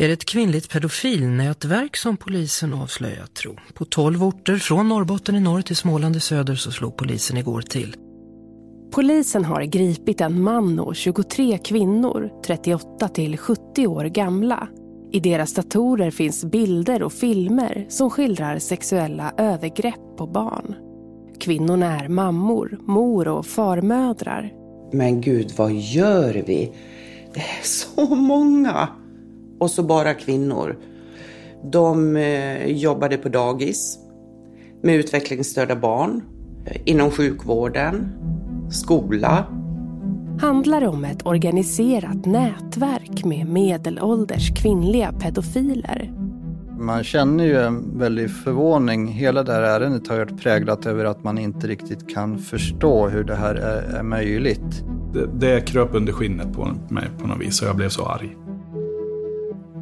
är det ett kvinnligt pedofilnätverk som polisen avslöjat tro. På 12 orter från Norrbotten i norr till Småland i söder så slog polisen igår till. Polisen har gripit en man och 23 kvinnor, 38 till 70 år gamla. I deras datorer finns bilder och filmer som skildrar sexuella övergrepp på barn. Kvinnorna är mammor, mor och farmödrar. Men gud, vad gör vi? Det är så många! Och så bara kvinnor. De eh, jobbade på dagis med utvecklingsstörda barn, eh, inom sjukvården, skola. Handlar om ett organiserat nätverk med medelålders kvinnliga pedofiler. Man känner ju en väldig förvåning. Hela det här ärendet har varit präglat över att man inte riktigt kan förstå hur det här är, är möjligt. Det, det kröp under skinnet på mig på något vis och jag blev så arg.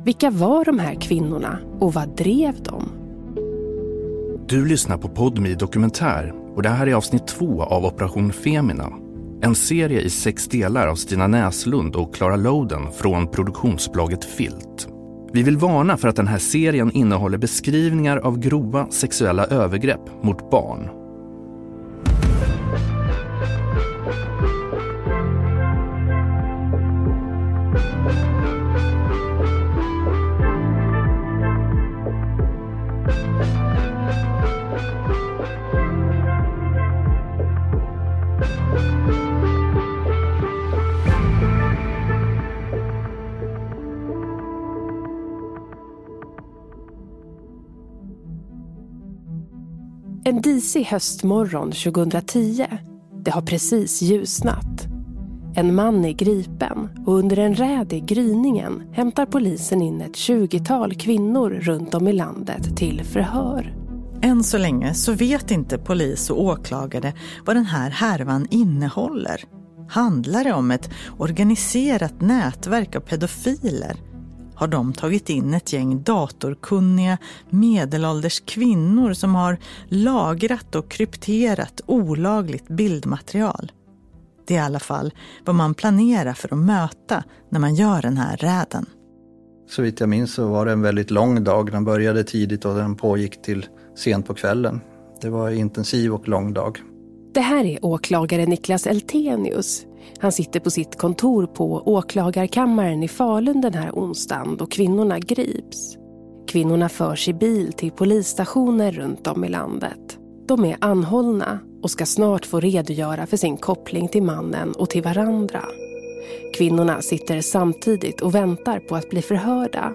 Vilka var de här kvinnorna och vad drev dem? Du lyssnar på Podmi Dokumentär och det här är avsnitt två av Operation Femina. En serie i sex delar av Stina Näslund och Clara Loden från produktionsbolaget Filt. Vi vill varna för att den här serien innehåller beskrivningar av grova sexuella övergrepp mot barn En disig höstmorgon 2010. Det har precis ljusnat. En man är gripen och under en räd i gryningen hämtar polisen in ett 20-tal kvinnor runt om i landet till förhör. Än så länge så vet inte polis och åklagare vad den här härvan innehåller. Handlar det om ett organiserat nätverk av pedofiler har de tagit in ett gäng datorkunniga medelålders kvinnor som har lagrat och krypterat olagligt bildmaterial. Det är i alla fall vad man planerar för att möta när man gör den här räden. Så vitt jag minns så var det en väldigt lång dag. Den började tidigt och den pågick till sent på kvällen. Det var en intensiv och lång dag. Det här är åklagare Niklas Eltenius han sitter på sitt kontor på åklagarkammaren i Falun den här onsdagen då kvinnorna grips. Kvinnorna förs i bil till polisstationer runt om i landet. De är anhållna och ska snart få redogöra för sin koppling till mannen och till varandra. Kvinnorna sitter samtidigt och väntar på att bli förhörda.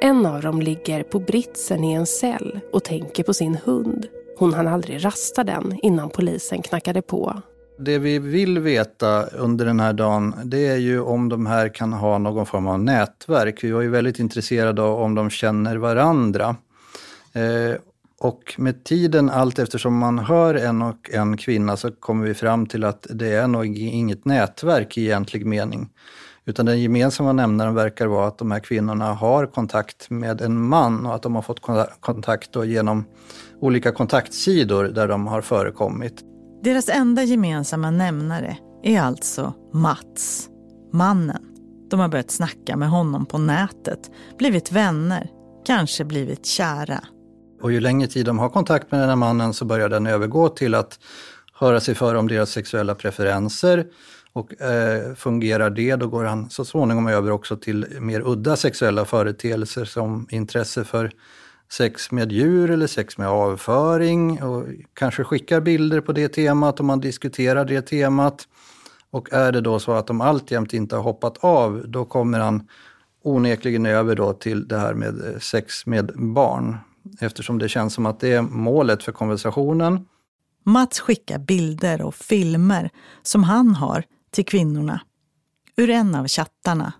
En av dem ligger på britsen i en cell och tänker på sin hund. Hon hann aldrig rasta den innan polisen knackade på. Det vi vill veta under den här dagen, det är ju om de här kan ha någon form av nätverk. Vi var ju väldigt intresserade av om de känner varandra. Eh, och med tiden, allt eftersom man hör en och en kvinna, så kommer vi fram till att det är nog inget nätverk i egentlig mening. Utan den gemensamma nämnaren verkar vara att de här kvinnorna har kontakt med en man och att de har fått kontakt genom olika kontaktsidor där de har förekommit. Deras enda gemensamma nämnare är alltså Mats, mannen. De har börjat snacka med honom på nätet, blivit vänner, kanske blivit kära. Och ju längre tid de har kontakt med den här mannen så börjar den övergå till att höra sig för om deras sexuella preferenser. Och eh, fungerar det, då går han så småningom över också till mer udda sexuella företeelser som intresse för sex med djur eller sex med avföring och kanske skickar bilder på det temat och man diskuterar det temat. Och är det då så att de alltjämt inte har hoppat av, då kommer han onekligen över då till det här med eh, sex med barn. Eftersom det känns som att det är målet för konversationen. Mats skickar bilder och filmer som han har till kvinnorna. Ur en av chattarna.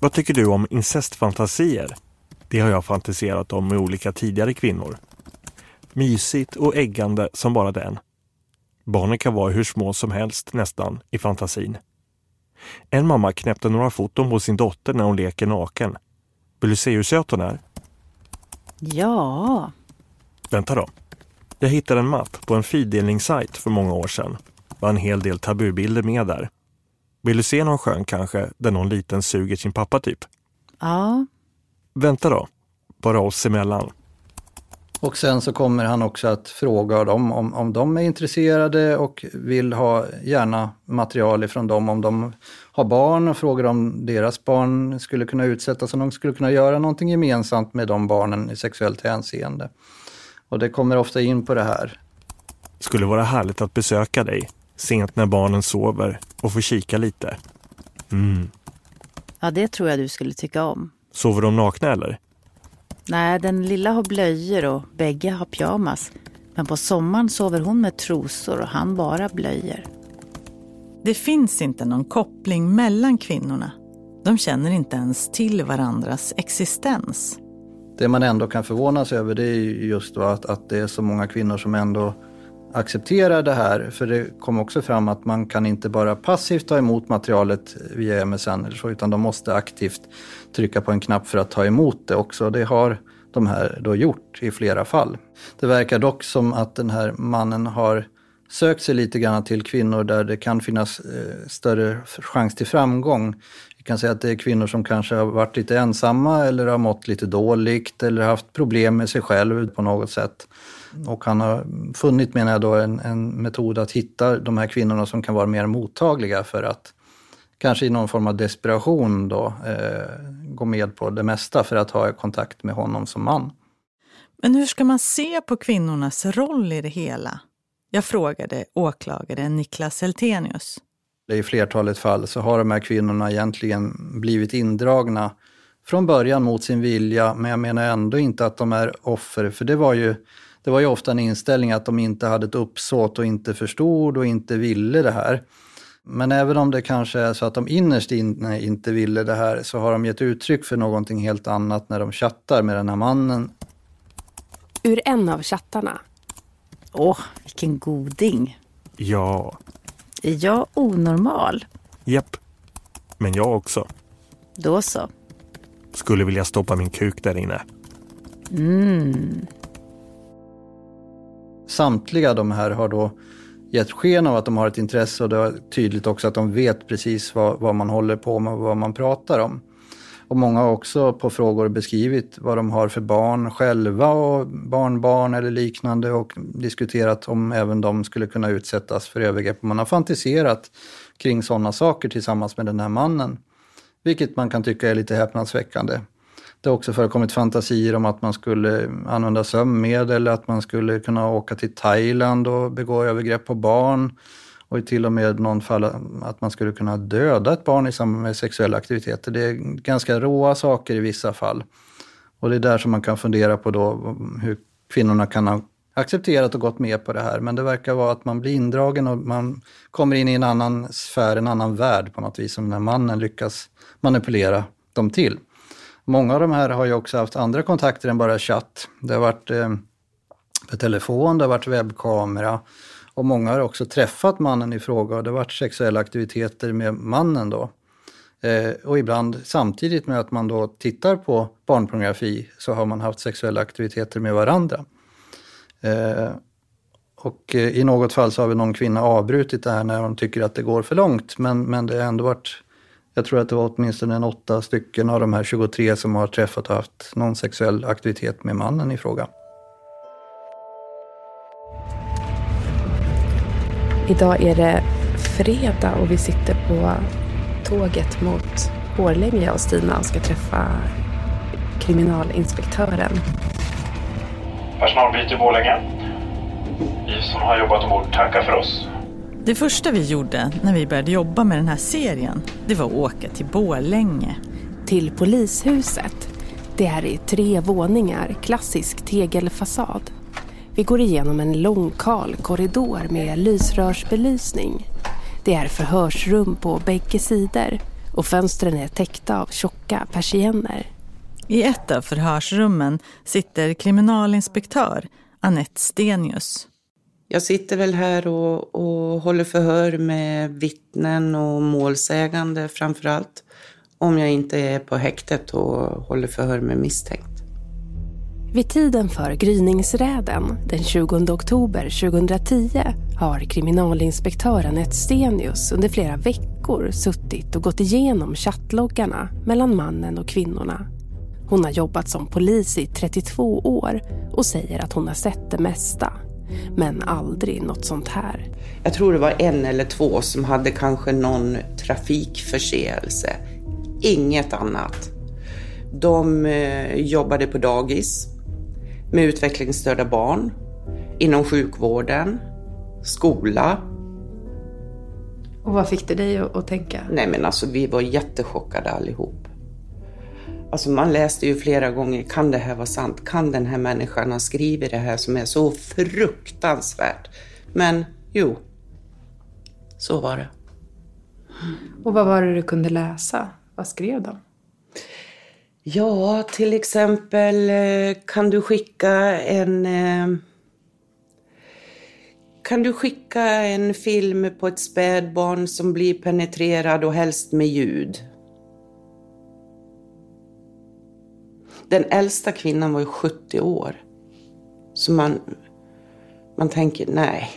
Vad tycker du om incestfantasier? Det har jag fantiserat om med olika tidigare kvinnor. Mysigt och äggande som bara den. Barnen kan vara hur små som helst nästan i fantasin. En mamma knäppte några foton på sin dotter när hon leker naken. Vill du se hur söt hon är? Ja. Vänta då. Jag hittade en mapp på en fildelningssajt för många år sedan. var en hel del tabubilder med där. Vill du se någon skön kanske, där någon liten suger sin pappa typ? Ja. Vänta då, bara oss emellan. Och sen så kommer han också att fråga dem om, om de är intresserade och vill ha gärna material ifrån dem om de har barn och frågar om deras barn skulle kunna utsättas, om de skulle kunna göra någonting gemensamt med de barnen i sexuellt hänseende. Och det kommer ofta in på det här. Skulle vara härligt att besöka dig sent när barnen sover och få kika lite. Mm. Ja, det tror jag du skulle tycka om. Sover de nakna eller? Nej, den lilla har blöjor och bägge har pyjamas. Men på sommaren sover hon med trosor och han bara blöjor. Det finns inte någon koppling mellan kvinnorna. De känner inte ens till varandras existens. Det man ändå kan förvånas över det är just att, att det är så många kvinnor som ändå accepterar det här. För det kom också fram att man kan inte bara passivt ta emot materialet via MSN eller så, utan de måste aktivt trycka på en knapp för att ta emot det också. Det har de här då gjort i flera fall. Det verkar dock som att den här mannen har sökt sig lite grann till kvinnor där det kan finnas eh, större chans till framgång. Vi kan säga att det är kvinnor som kanske har varit lite ensamma eller har mått lite dåligt eller haft problem med sig själv på något sätt. Och han har funnit, menar jag då, en, en metod att hitta de här kvinnorna som kan vara mer mottagliga för att kanske i någon form av desperation då eh, gå med på det mesta för att ha kontakt med honom som man. Men hur ska man se på kvinnornas roll i det hela? Jag frågade åklagare Niklas Eltenius. I flertalet fall så har de här kvinnorna egentligen blivit indragna från början mot sin vilja, men jag menar ändå inte att de är offer, för det var ju, det var ju ofta en inställning att de inte hade ett uppsåt och inte förstod och inte ville det här. Men även om det kanske är så att de innerst inne inte ville det här så har de gett uttryck för någonting helt annat när de chattar med den här mannen. Ur en av chattarna. Åh, vilken goding. Ja. Är jag onormal? Japp. Men jag också. Då så. Skulle vilja stoppa min kuk där inne. Mm. Samtliga de här har då gett sken av att de har ett intresse och det är tydligt också att de vet precis vad, vad man håller på med och vad man pratar om. Och många har också på frågor beskrivit vad de har för barn själva och barnbarn eller liknande och diskuterat om även de skulle kunna utsättas för övergrepp. Man har fantiserat kring sådana saker tillsammans med den här mannen. Vilket man kan tycka är lite häpnadsväckande. Det har också förekommit fantasier om att man skulle använda sömnmedel, att man skulle kunna åka till Thailand och begå övergrepp på barn. Och till och med någon fall att man skulle kunna döda ett barn i samband med sexuella aktiviteter. Det är ganska råa saker i vissa fall. Och det är där som man kan fundera på då hur kvinnorna kan ha accepterat och gått med på det här. Men det verkar vara att man blir indragen och man kommer in i en annan sfär, en annan värld på något vis som den här mannen lyckas manipulera dem till. Många av de här har ju också haft andra kontakter än bara chatt. Det har varit eh, per telefon, det har varit webbkamera och många har också träffat mannen i fråga och det har varit sexuella aktiviteter med mannen då. Eh, och ibland samtidigt med att man då tittar på barnpornografi så har man haft sexuella aktiviteter med varandra. Eh, och eh, i något fall så har vi någon kvinna avbrutit det här när hon tycker att det går för långt men, men det har ändå varit jag tror att det var åtminstone en åtta stycken av de här 23 som har träffat och haft någon sexuell aktivitet med mannen i fråga. Idag är det fredag och vi sitter på tåget mot Borlänge, jag och Stina, och ska träffa kriminalinspektören. Personalbyte i Borlänge. Vi som har jobbat ombord tackar för oss. Det första vi gjorde när vi började jobba med den här serien, det var att åka till Borlänge. Till polishuset. Det är i tre våningar, klassisk tegelfasad. Vi går igenom en lång kal korridor med lysrörsbelysning. Det är förhörsrum på bägge sidor och fönstren är täckta av tjocka persienner. I ett av förhörsrummen sitter kriminalinspektör Annette Stenius. Jag sitter väl här och, och håller förhör med vittnen och målsägande framför allt. Om jag inte är på häktet och håller förhör med misstänkt. Vid tiden för gryningsräden den 20 oktober 2010 har kriminalinspektör Anette Stenius under flera veckor suttit och gått igenom chattloggarna mellan mannen och kvinnorna. Hon har jobbat som polis i 32 år och säger att hon har sett det mesta. Men aldrig något sånt här. Jag tror det var en eller två som hade kanske någon trafikförseelse. Inget annat. De eh, jobbade på dagis med utvecklingsstörda barn, inom sjukvården, skola. Och vad fick det dig att, att tänka? Nej men alltså vi var jättechockade allihop. Alltså man läste ju flera gånger, kan det här vara sant? Kan den här människan ha skrivit det här som är så fruktansvärt? Men jo, så var det. Och vad var det du kunde läsa? Vad skrev de? Ja, till exempel eh, kan du skicka en... Eh, kan du skicka en film på ett spädbarn som blir penetrerad och helst med ljud? Den äldsta kvinnan var ju 70 år. Så man, man tänker, nej.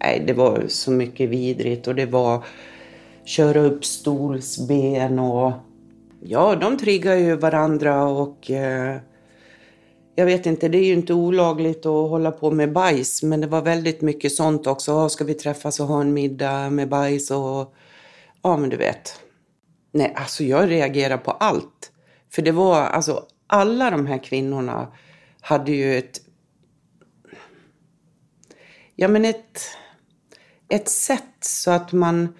Nej, det var så mycket vidrigt och det var köra upp stolsben och Ja, de triggar ju varandra och eh, jag vet inte, det är ju inte olagligt att hålla på med bajs, men det var väldigt mycket sånt också. Ska vi träffas och ha en middag med bajs och ja, men du vet. Nej, alltså jag reagerar på allt. För det var, alltså alla de här kvinnorna hade ju ett, ja men ett, ett sätt så att man,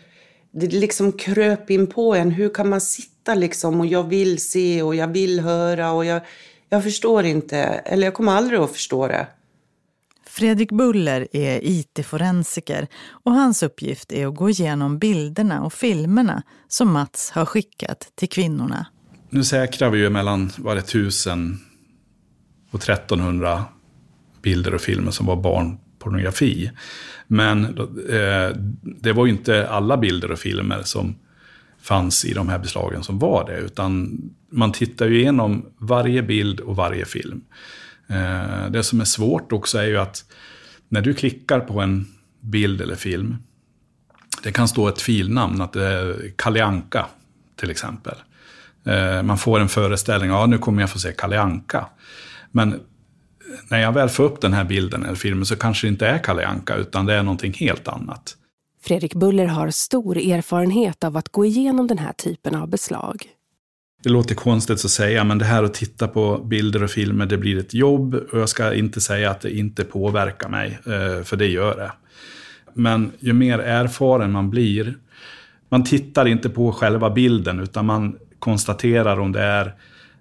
det liksom kröp in på en. Hur kan man sitta liksom och jag vill se och jag vill höra och jag, jag förstår inte, eller jag kommer aldrig att förstå det. Fredrik Buller är IT-forensiker och hans uppgift är att gå igenom bilderna och filmerna som Mats har skickat till kvinnorna. Nu säkrar vi ju mellan var det 1000 och 1300 bilder och filmer som var barnpornografi. Men eh, det var ju inte alla bilder och filmer som fanns i de här beslagen som var det. Utan man tittar ju igenom varje bild och varje film. Eh, det som är svårt också är ju att när du klickar på en bild eller film, det kan stå ett filnamn, att det är Kalle Anka till exempel. Eh, man får en föreställning, ja nu kommer jag få se Kalle Anka. Men när jag väl får upp den här bilden eller filmen så kanske det inte är Kalle Anka, utan det är någonting helt annat. Fredrik Buller har stor erfarenhet av att gå igenom den här typen av beslag. Det låter konstigt att säga, men det här att titta på bilder och filmer, det blir ett jobb. Och jag ska inte säga att det inte påverkar mig, eh, för det gör det. Men ju mer erfaren man blir, man tittar inte på själva bilden, utan man konstaterar om det är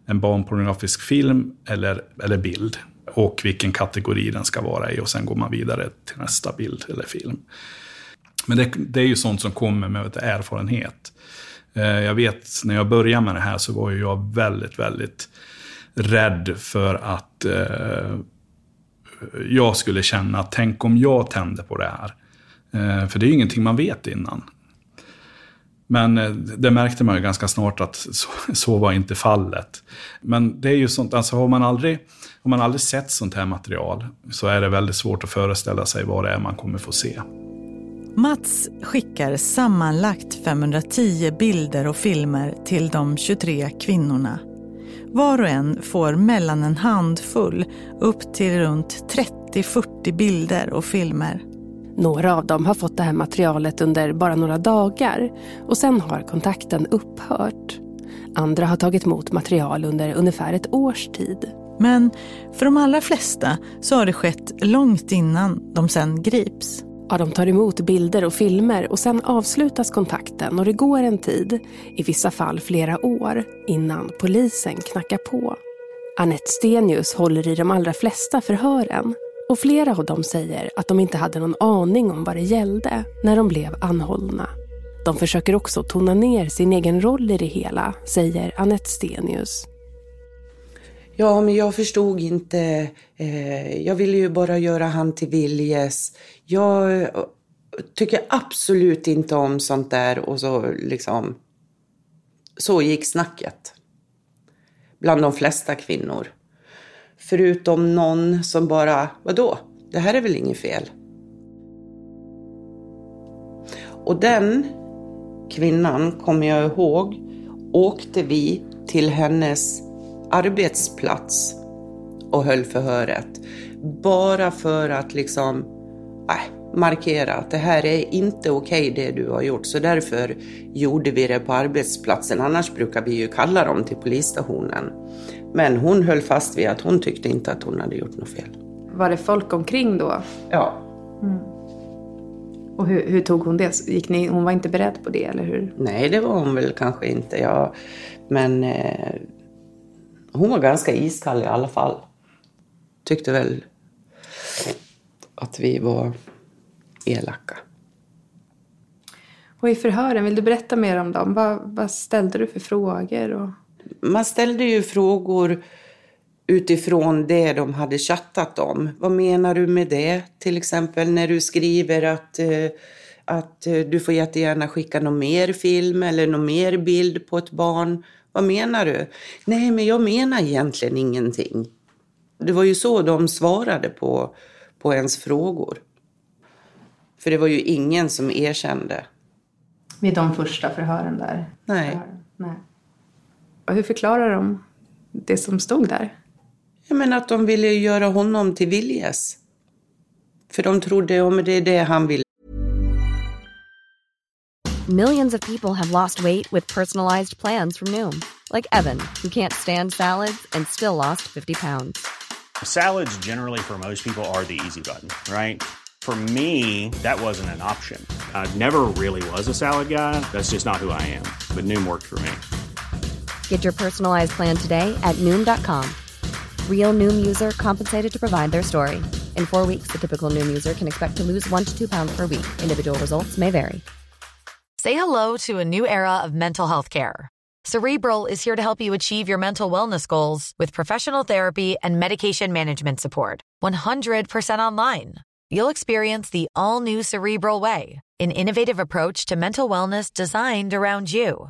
en barnpornografisk film eller, eller bild. Och vilken kategori den ska vara i. Och sen går man vidare till nästa bild eller film. Men det, det, är ju sånt som kommer med erfarenhet. Eh, jag vet, när jag började med det här så var jag väldigt, väldigt rädd för att eh, jag skulle känna, tänk om jag tände på det här. Eh, för det är ju ingenting man vet innan. Men eh, det märkte man ju ganska snart att så, så, var inte fallet. Men det är ju sånt, alltså har man aldrig, har man aldrig sett sånt här material så är det väldigt svårt att föreställa sig vad det är man kommer få se. Mats skickar sammanlagt 510 bilder och filmer till de 23 kvinnorna. Var och en får mellan en handfull upp till runt 30-40 bilder och filmer. Några av dem har fått det här materialet under bara några dagar och sen har kontakten upphört. Andra har tagit emot material under ungefär ett års tid. Men för de allra flesta så har det skett långt innan de sen grips. Ja, de tar emot bilder och filmer och sen avslutas kontakten och det går en tid, i vissa fall flera år, innan polisen knackar på. Annette Stenius håller i de allra flesta förhören och flera av dem säger att de inte hade någon aning om vad det gällde när de blev anhållna. De försöker också tona ner sin egen roll i det hela, säger Annette Stenius. Ja, men jag förstod inte. Eh, jag ville ju bara göra han till viljes. Jag eh, tycker absolut inte om sånt där och så liksom... Så gick snacket. bland de flesta kvinnor. Förutom någon som bara, vadå, det här är väl inget fel. Och den kvinnan, kommer jag ihåg, åkte vi till hennes arbetsplats och höll förhöret. Bara för att liksom äh, markera att det här är inte okej okay, det du har gjort. Så därför gjorde vi det på arbetsplatsen. Annars brukar vi ju kalla dem till polisstationen. Men hon höll fast vid att hon tyckte inte att hon hade gjort något fel. Var det folk omkring då? Ja. Mm. Och hur, hur, tog hon det? Gick ni, hon var inte beredd på det, eller hur? Nej, det var hon väl kanske inte. Ja. Men eh, hon var ganska iskall i alla fall. Tyckte väl att vi var elaka. Och i förhören, vill du berätta mer om dem? Vad, vad ställde du för frågor? Och... Man ställde ju frågor utifrån det de hade chattat om. Vad menar du med det? Till exempel när du skriver att, eh, att eh, du får jättegärna skicka någon mer film eller någon mer bild på ett barn. Vad menar du? Nej, men jag menar egentligen ingenting. Det var ju så de svarade på, på ens frågor. För det var ju ingen som erkände. Vid de första förhören där? Nej. Förhören. Nej. Och hur förklarar de det som stod där? Jag menar att de ville göra honom till Viljes. För de trodde om det är det han vill. Millions of people have lost weight with personalized plans from Noom. Like Evan, who can't stand salads and still lost 50 pounds. Salads generally for most people are the easy button, right? For me, that wasn't an option. I never really was a salad guy. That's just not who I am. But Noom worked for me. Get your personalized plan today at Noom.com. Real Noom user compensated to provide their story. In four weeks, the typical Noom user can expect to lose one to two pounds per week. Individual results may vary. Say hello to a new era of mental health care. Cerebral is here to help you achieve your mental wellness goals with professional therapy and medication management support. 100% online. You'll experience the all new Cerebral Way, an innovative approach to mental wellness designed around you.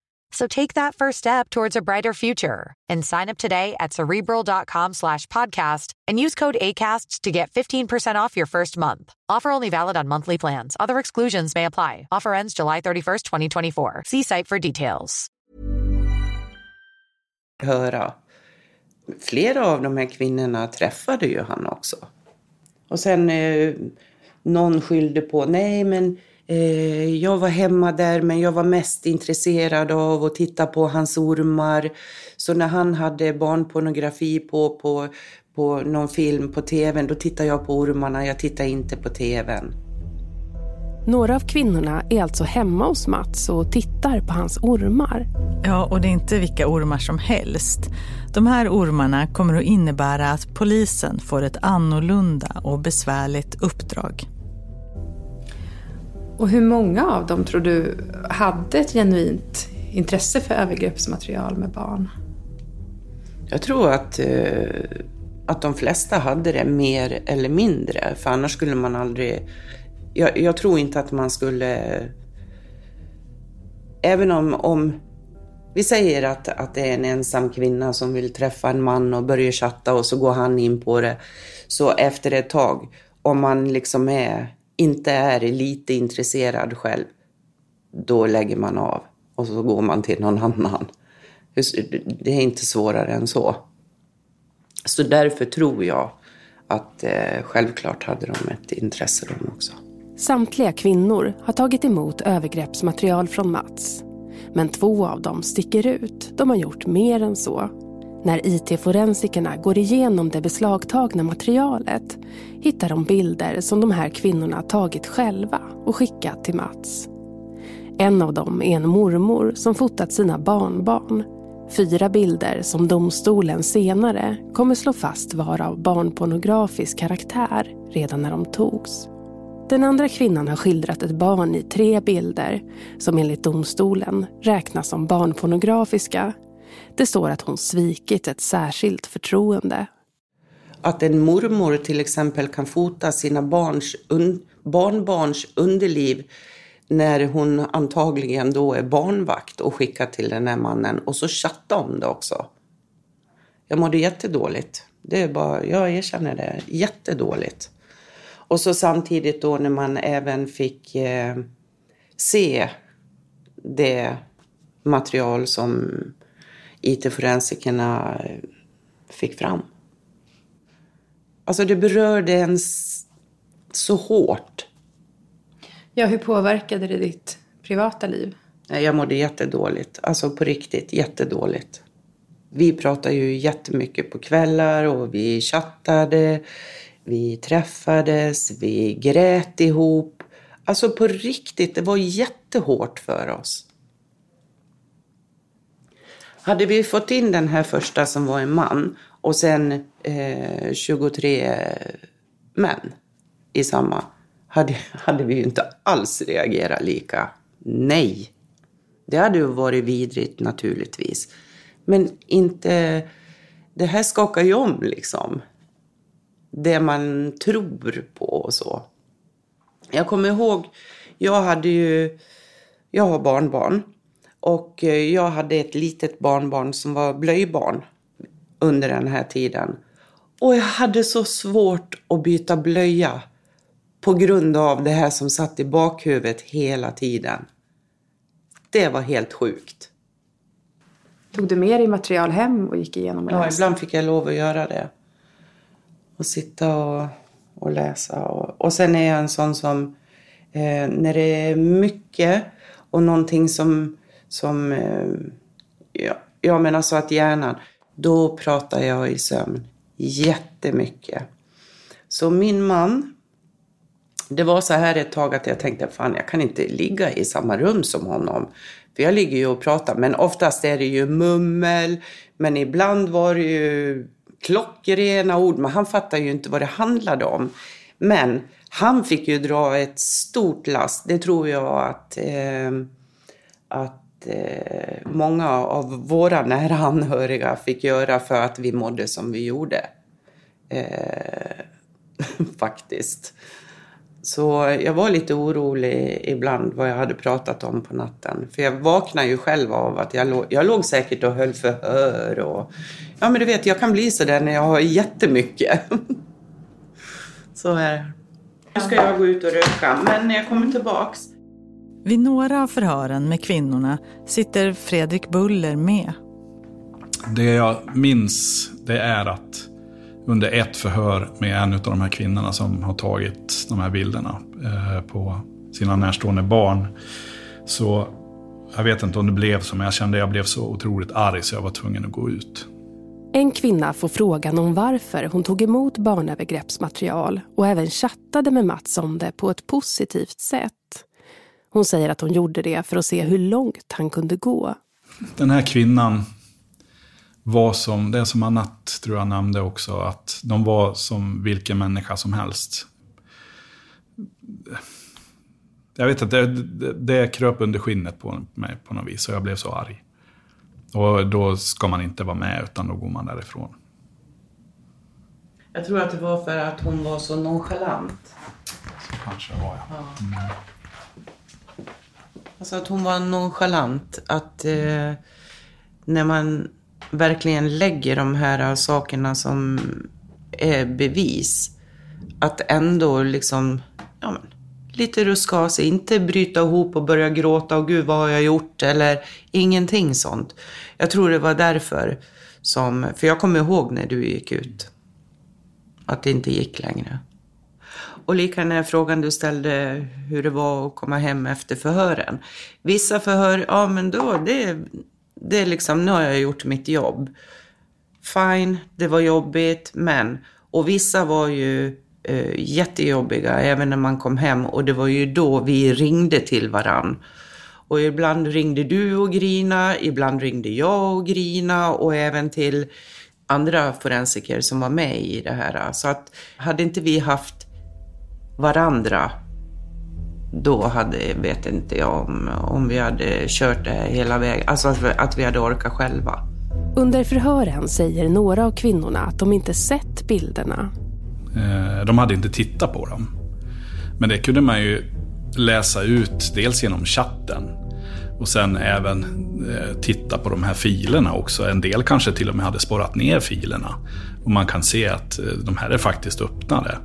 So take that first step towards a brighter future and sign up today at cerebral.com slash podcast and use code ACasts to get 15% off your first month. Offer only valid on monthly plans. Other exclusions may apply. Offer ends July 31st, 2024. See site for details. Höra. Flera av de här kvinnorna träffade ju han också. Och sen eh, någon skyllde på, nej men jag var hemma där men jag var mest intresserad av att titta på hans ormar. Så när han hade barnpornografi på, på, på någon film på tvn då tittade jag på ormarna, jag tittade inte på tvn. Några av kvinnorna är alltså hemma hos Mats och tittar på hans ormar. Ja, och det är inte vilka ormar som helst. De här ormarna kommer att innebära att polisen får ett annorlunda och besvärligt uppdrag. Och hur många av dem tror du hade ett genuint intresse för övergreppsmaterial med barn? Jag tror att, eh, att de flesta hade det mer eller mindre, för annars skulle man aldrig... Jag, jag tror inte att man skulle... Även om, om vi säger att, att det är en ensam kvinna som vill träffa en man och börjar chatta och så går han in på det. Så efter ett tag, om man liksom är inte är lite intresserad själv, då lägger man av och så går man till någon annan. Det är inte svårare än så. Så därför tror jag att eh, självklart hade de ett intresse de också. Samtliga kvinnor har tagit emot övergreppsmaterial från Mats. Men två av dem sticker ut. De har gjort mer än så. När IT-forensikerna går igenom det beslagtagna materialet hittar de bilder som de här kvinnorna tagit själva och skickat till Mats. En av dem är en mormor som fotat sina barnbarn. Fyra bilder som domstolen senare kommer slå fast var av barnpornografisk karaktär redan när de togs. Den andra kvinnan har skildrat ett barn i tre bilder som enligt domstolen räknas som barnpornografiska. Det står att hon svikit ett särskilt förtroende. Att en mormor till exempel kan fota sina barns un barnbarns underliv när hon antagligen då är barnvakt och skickar till den här mannen och så chatta om det också. Jag mådde jättedåligt. Det är bara, jag erkänner det, jättedåligt. Och så samtidigt då när man även fick eh, se det material som IT-forensikerna fick fram. Alltså det berörde en så hårt. Ja, hur påverkade det ditt privata liv? Jag mådde jättedåligt. Alltså på riktigt, jättedåligt. Vi pratade ju jättemycket på kvällar och vi chattade. Vi träffades, vi grät ihop. Alltså på riktigt, det var jättehårt för oss. Hade vi fått in den här första som var en man och sen eh, 23 män i samma, hade, hade vi ju inte alls reagerat lika. Nej. Det hade ju varit vidrigt naturligtvis. Men inte... Det här skakar ju om liksom. Det man tror på och så. Jag kommer ihåg, jag hade ju... Jag har barnbarn. Och eh, jag hade ett litet barnbarn som var blöjbarn under den här tiden. Och jag hade så svårt att byta blöja på grund av det här som satt i bakhuvudet hela tiden. Det var helt sjukt. Tog du med dig material hem och gick igenom och Ja, läste? ibland fick jag lov att göra det. Och sitta och, och läsa. Och, och sen är jag en sån som, eh, när det är mycket och någonting som, som eh, ja, jag menar så alltså att hjärnan, då pratar jag i sömn jättemycket. Så min man, det var så här ett tag att jag tänkte, fan jag kan inte ligga i samma rum som honom. För jag ligger ju och pratar, men oftast är det ju mummel. Men ibland var det ju klockrena ord, men han fattar ju inte vad det handlade om. Men han fick ju dra ett stort last. Det tror jag att, eh, att eh, många av våra nära anhöriga fick göra för att vi mådde som vi gjorde. Eh, faktiskt. Så jag var lite orolig ibland vad jag hade pratat om på natten. För jag vaknade ju själv av att jag låg, jag låg säkert och höll förhör. Och, ja men du vet, jag kan bli sådär när jag har jättemycket. Så är det. Nu ska jag gå ut och röka, men när jag kommer tillbaks. Vid några av förhören med kvinnorna sitter Fredrik Buller med. Det jag minns det är att under ett förhör med en av de här kvinnorna som har tagit de här bilderna eh, på sina närstående barn. Så jag vet inte om det blev så, men jag kände att jag blev så otroligt arg så jag var tvungen att gå ut. En kvinna får frågan om varför hon tog emot barnövergreppsmaterial och även chattade med Mats om det på ett positivt sätt. Hon säger att hon gjorde det för att se hur långt han kunde gå. Den här kvinnan var som, det som Anette tror jag nämnde också, att de var som vilken människa som helst. Jag vet inte, det, det, det kröp under skinnet på mig på något vis och jag blev så arg. Och då ska man inte vara med utan då går man därifrån. Jag tror att det var för att hon var så nonchalant. Kanske var jag. Mm. Alltså att hon var nonchalant. Att eh, när man verkligen lägger de här sakerna som är bevis. Att ändå liksom, ja men, lite ruska av sig. Inte bryta ihop och börja gråta och gud vad har jag gjort eller ingenting sånt. Jag tror det var därför som, för jag kommer ihåg när du gick ut. Att det inte gick längre. Och lika den här frågan du ställde hur det var att komma hem efter förhören. Vissa förhör, ja men då, det, det är liksom, nu har jag gjort mitt jobb. Fine, det var jobbigt, men. Och vissa var ju eh, jättejobbiga även när man kom hem och det var ju då vi ringde till varann. Och ibland ringde du och grina, ibland ringde jag och grina och även till andra forensiker som var med i det här. Så att hade inte vi haft varandra Då hade, vet inte jag om, om vi hade kört det hela vägen, alltså att vi hade orkat själva. Under förhören säger några av kvinnorna att de inte sett bilderna. Eh, de hade inte tittat på dem. Men det kunde man ju läsa ut dels genom chatten och sen även eh, titta på de här filerna också. En del kanske till och med hade sparat ner filerna. Och man kan se att eh, de här är faktiskt öppnade.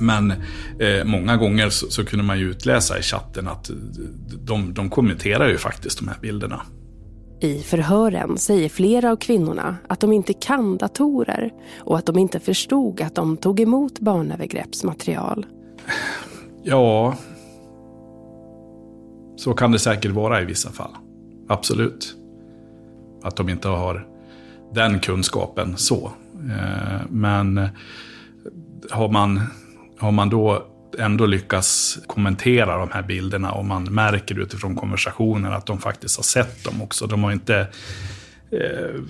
Men eh, många gånger så, så, kunde man ju utläsa i chatten att de, de kommenterar ju faktiskt de här bilderna. I förhören säger flera av kvinnorna att de inte kan datorer och att de inte förstod att de tog emot barnövergreppsmaterial. Ja, så kan det säkert vara i vissa fall. Absolut. Att de inte har den kunskapen så. Eh, men har man, har man då ändå lyckas kommentera de här bilderna och man märker utifrån konversationen att de faktiskt har sett dem också. De har inte, eh,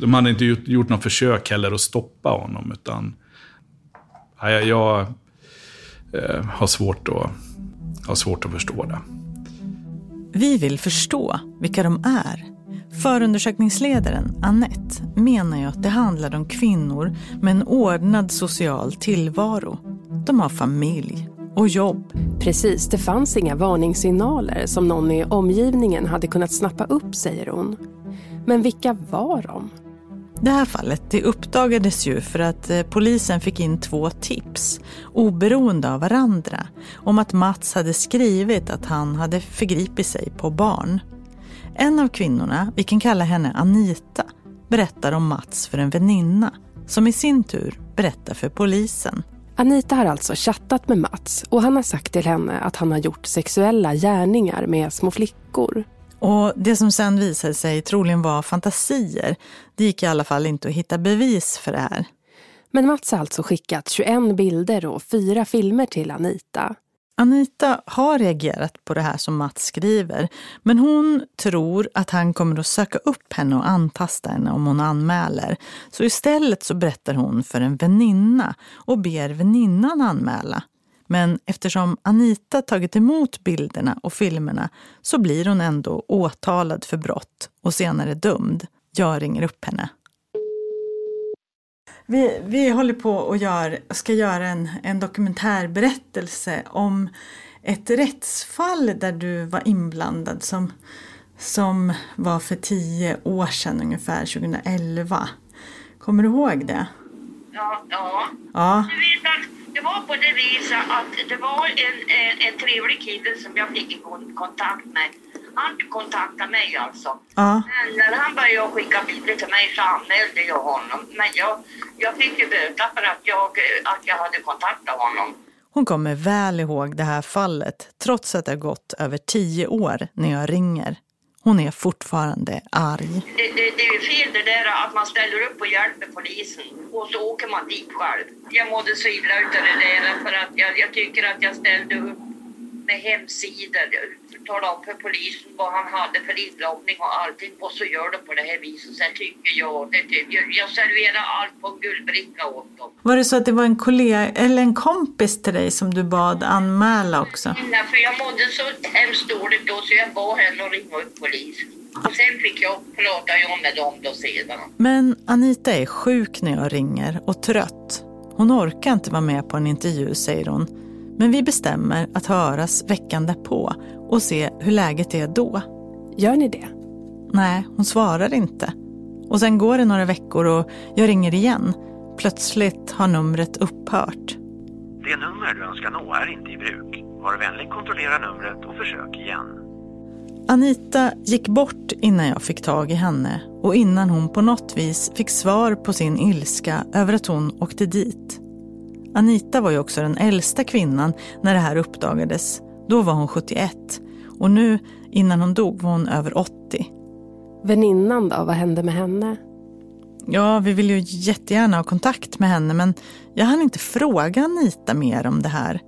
de hade inte gjort, gjort något försök heller att stoppa honom utan jag, jag eh, har, svårt att, har svårt att förstå det. Vi vill förstå vilka de är. Förundersökningsledaren Annette menar ju att det handlar om kvinnor med en ordnad social tillvaro. De har familj och jobb. Precis, det fanns inga varningssignaler som någon i omgivningen hade kunnat snappa upp, säger hon. Men vilka var de? Det här fallet det uppdagades ju för att eh, polisen fick in två tips, oberoende av varandra, om att Mats hade skrivit att han hade förgripit sig på barn. En av kvinnorna, vi kan kalla henne Anita, berättar om Mats för en väninna, som i sin tur berättar för polisen. Anita har alltså chattat med Mats och han har sagt till henne att han har gjort sexuella gärningar med små flickor. Och det som sen visade sig troligen var fantasier. Det gick i alla fall inte att hitta bevis för det här. Men Mats har alltså skickat 21 bilder och fyra filmer till Anita. Anita har reagerat på det här som Mats skriver, men hon tror att han kommer att söka upp henne och antasta henne om hon anmäler. Så istället så berättar hon för en väninna och ber väninnan anmäla. Men eftersom Anita tagit emot bilderna och filmerna så blir hon ändå åtalad för brott och senare dömd. Jag ringer upp henne. Vi, vi håller på och gör, ska göra en, en dokumentärberättelse om ett rättsfall där du var inblandad som, som var för tio år sedan ungefär, 2011. Kommer du ihåg det? Ja. ja. ja. Du vet att det var på det viset att det var en, en, en trevlig kille som jag fick kontakt med. Han kontaktade mig alltså. Ja. Men när han började skicka bilder till mig så anmälde jag honom. Men jag, jag fick ju böta för att jag, att jag hade kontaktat honom. Hon kommer väl ihåg det här fallet trots att det har gått över tio år när jag ringer. Hon är fortfarande arg. Det, det, det är ju fel det där att man ställer upp och hjälper polisen och så åker man dit själv. Jag mådde så illa utav det där för att jag, jag tycker att jag ställde upp med hemsidor, talade om för polisen vad han hade för inloggning och allting och så gör de på det här viset. Så tycker jag, det, jag, jag serverar allt på en guldbricka åt dem. Var det så att det var en kollega eller en kompis till dig som du bad anmäla också? Nej, för jag mådde så hemskt dåligt då så jag bad henne att ringa upp polisen. Och sen fick jag prata jag med dem då sedan. Men Anita är sjuk när jag ringer och trött. Hon orkar inte vara med på en intervju, säger hon. Men vi bestämmer att höras veckan därpå och se hur läget är då. Gör ni det? Nej, hon svarar inte. Och sen går det några veckor och jag ringer igen. Plötsligt har numret upphört. Det nummer du önskar nå är inte i bruk. Var vänlig kontrollera numret och försök igen. Anita gick bort innan jag fick tag i henne och innan hon på något vis fick svar på sin ilska över att hon åkte dit. Anita var ju också den äldsta kvinnan när det här uppdagades. Då var hon 71 och nu innan hon dog var hon över 80. Väninnan då, vad hände med henne? Ja, vi vill ju jättegärna ha kontakt med henne men jag hann inte fråga Anita mer om det här.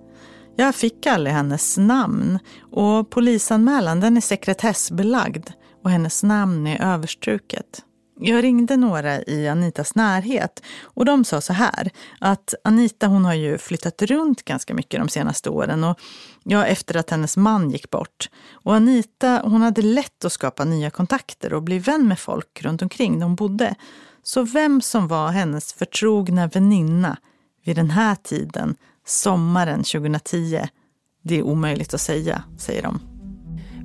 Jag fick aldrig hennes namn och polisanmälan den är sekretessbelagd och hennes namn är överstruket. Jag ringde några i Anitas närhet och de sa så här att Anita hon har ju flyttat runt ganska mycket de senaste åren och ja, efter att hennes man gick bort. Och Anita hon hade lätt att skapa nya kontakter och bli vän med folk runt omkring där hon bodde. Så vem som var hennes förtrogna väninna vid den här tiden, sommaren 2010, det är omöjligt att säga, säger de.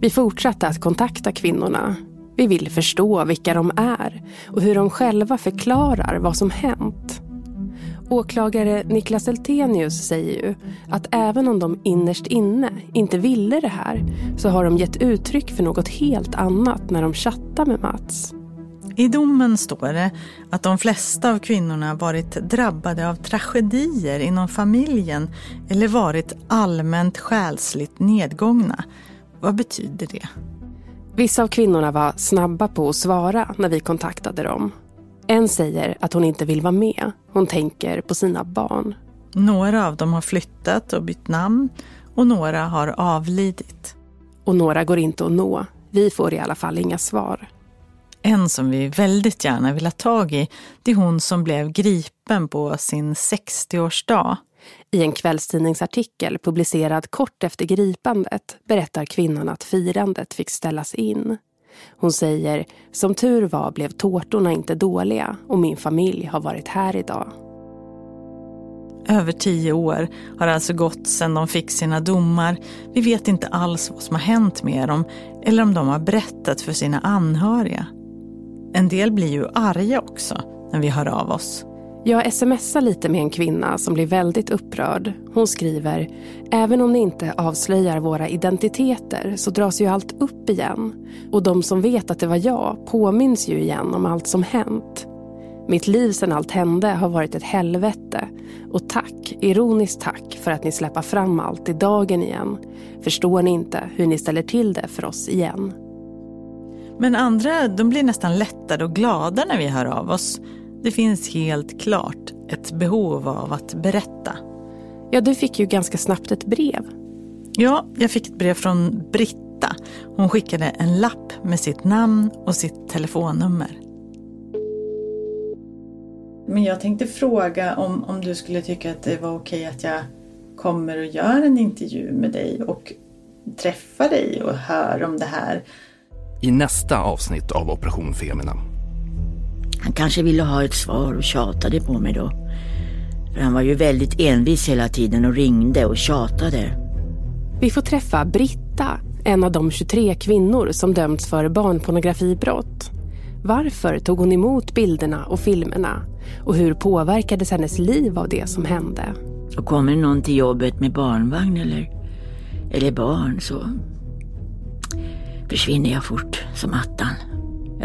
Vi fortsatte att kontakta kvinnorna. Vi vill förstå vilka de är och hur de själva förklarar vad som hänt. Åklagare Niklas Eltenius säger ju att även om de innerst inne inte ville det här så har de gett uttryck för något helt annat när de chattar med Mats. I domen står det att de flesta av kvinnorna varit drabbade av tragedier inom familjen eller varit allmänt själsligt nedgångna. Vad betyder det? Vissa av kvinnorna var snabba på att svara när vi kontaktade dem. En säger att hon inte vill vara med. Hon tänker på sina barn. Några av dem har flyttat och bytt namn och några har avlidit. Och några går inte att nå. Vi får i alla fall inga svar. En som vi väldigt gärna vill ha tag i, det är hon som blev gripen på sin 60-årsdag. I en kvällstidningsartikel publicerad kort efter gripandet berättar kvinnan att firandet fick ställas in. Hon säger, som tur var blev tårtorna inte dåliga och min familj har varit här idag. Över tio år har alltså gått sedan de fick sina domar. Vi vet inte alls vad som har hänt med dem eller om de har berättat för sina anhöriga. En del blir ju arga också när vi hör av oss. Jag smsar lite med en kvinna som blir väldigt upprörd. Hon skriver, även om ni inte avslöjar våra identiteter så dras ju allt upp igen. Och de som vet att det var jag påminns ju igen om allt som hänt. Mitt liv sedan allt hände har varit ett helvete. Och tack, ironiskt tack, för att ni släpper fram allt i dagen igen. Förstår ni inte hur ni ställer till det för oss igen? Men andra de blir nästan lättade och glada när vi hör av oss. Det finns helt klart ett behov av att berätta. Ja, du fick ju ganska snabbt ett brev. Ja, jag fick ett brev från Britta. Hon skickade en lapp med sitt namn och sitt telefonnummer. Men jag tänkte fråga om, om du skulle tycka att det var okej att jag kommer och gör en intervju med dig och träffar dig och hör om det här. I nästa avsnitt av Operation Femina han kanske ville ha ett svar och tjatade på mig då. För han var ju väldigt envis hela tiden och ringde och tjatade. Vi får träffa Britta, en av de 23 kvinnor som dömts för barnpornografibrott. Varför tog hon emot bilderna och filmerna? Och hur påverkades hennes liv av det som hände? Och kommer någon till jobbet med barnvagn eller, eller barn så försvinner jag fort som attan.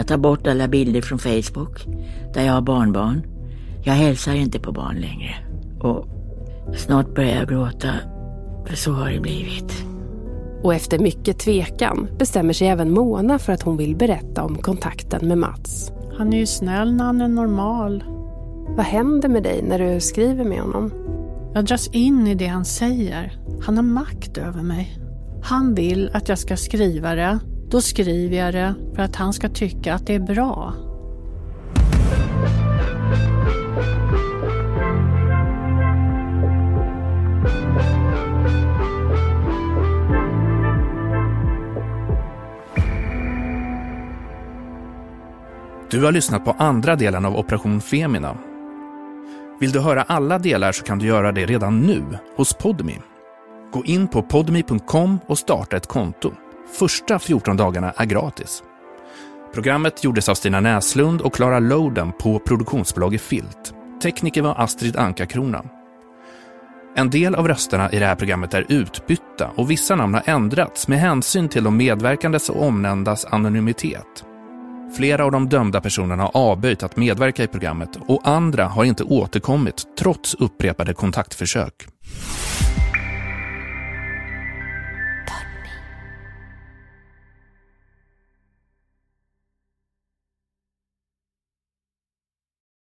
Jag tar bort alla bilder från Facebook där jag har barnbarn. Jag hälsar inte på barn längre. Och snart börjar jag gråta, för så har det blivit. Och efter mycket tvekan bestämmer sig även Mona för att hon vill berätta om kontakten med Mats. Han är ju snäll när han är normal. Vad händer med dig när du skriver med honom? Jag dras in i det han säger. Han har makt över mig. Han vill att jag ska skriva det då skriver jag det för att han ska tycka att det är bra. Du har lyssnat på andra delen av Operation Femina. Vill du höra alla delar så kan du göra det redan nu hos Podmi. Gå in på podmi.com och starta ett konto. Första 14 dagarna är gratis. Programmet gjordes av Stina Näslund och Klara Loden på produktionsbolaget Filt. Tekniker var Astrid Anka-Krona. En del av rösterna i det här programmet är utbytta och vissa namn har ändrats med hänsyn till de medverkandes och omnämndas anonymitet. Flera av de dömda personerna har avböjt att medverka i programmet och andra har inte återkommit trots upprepade kontaktförsök.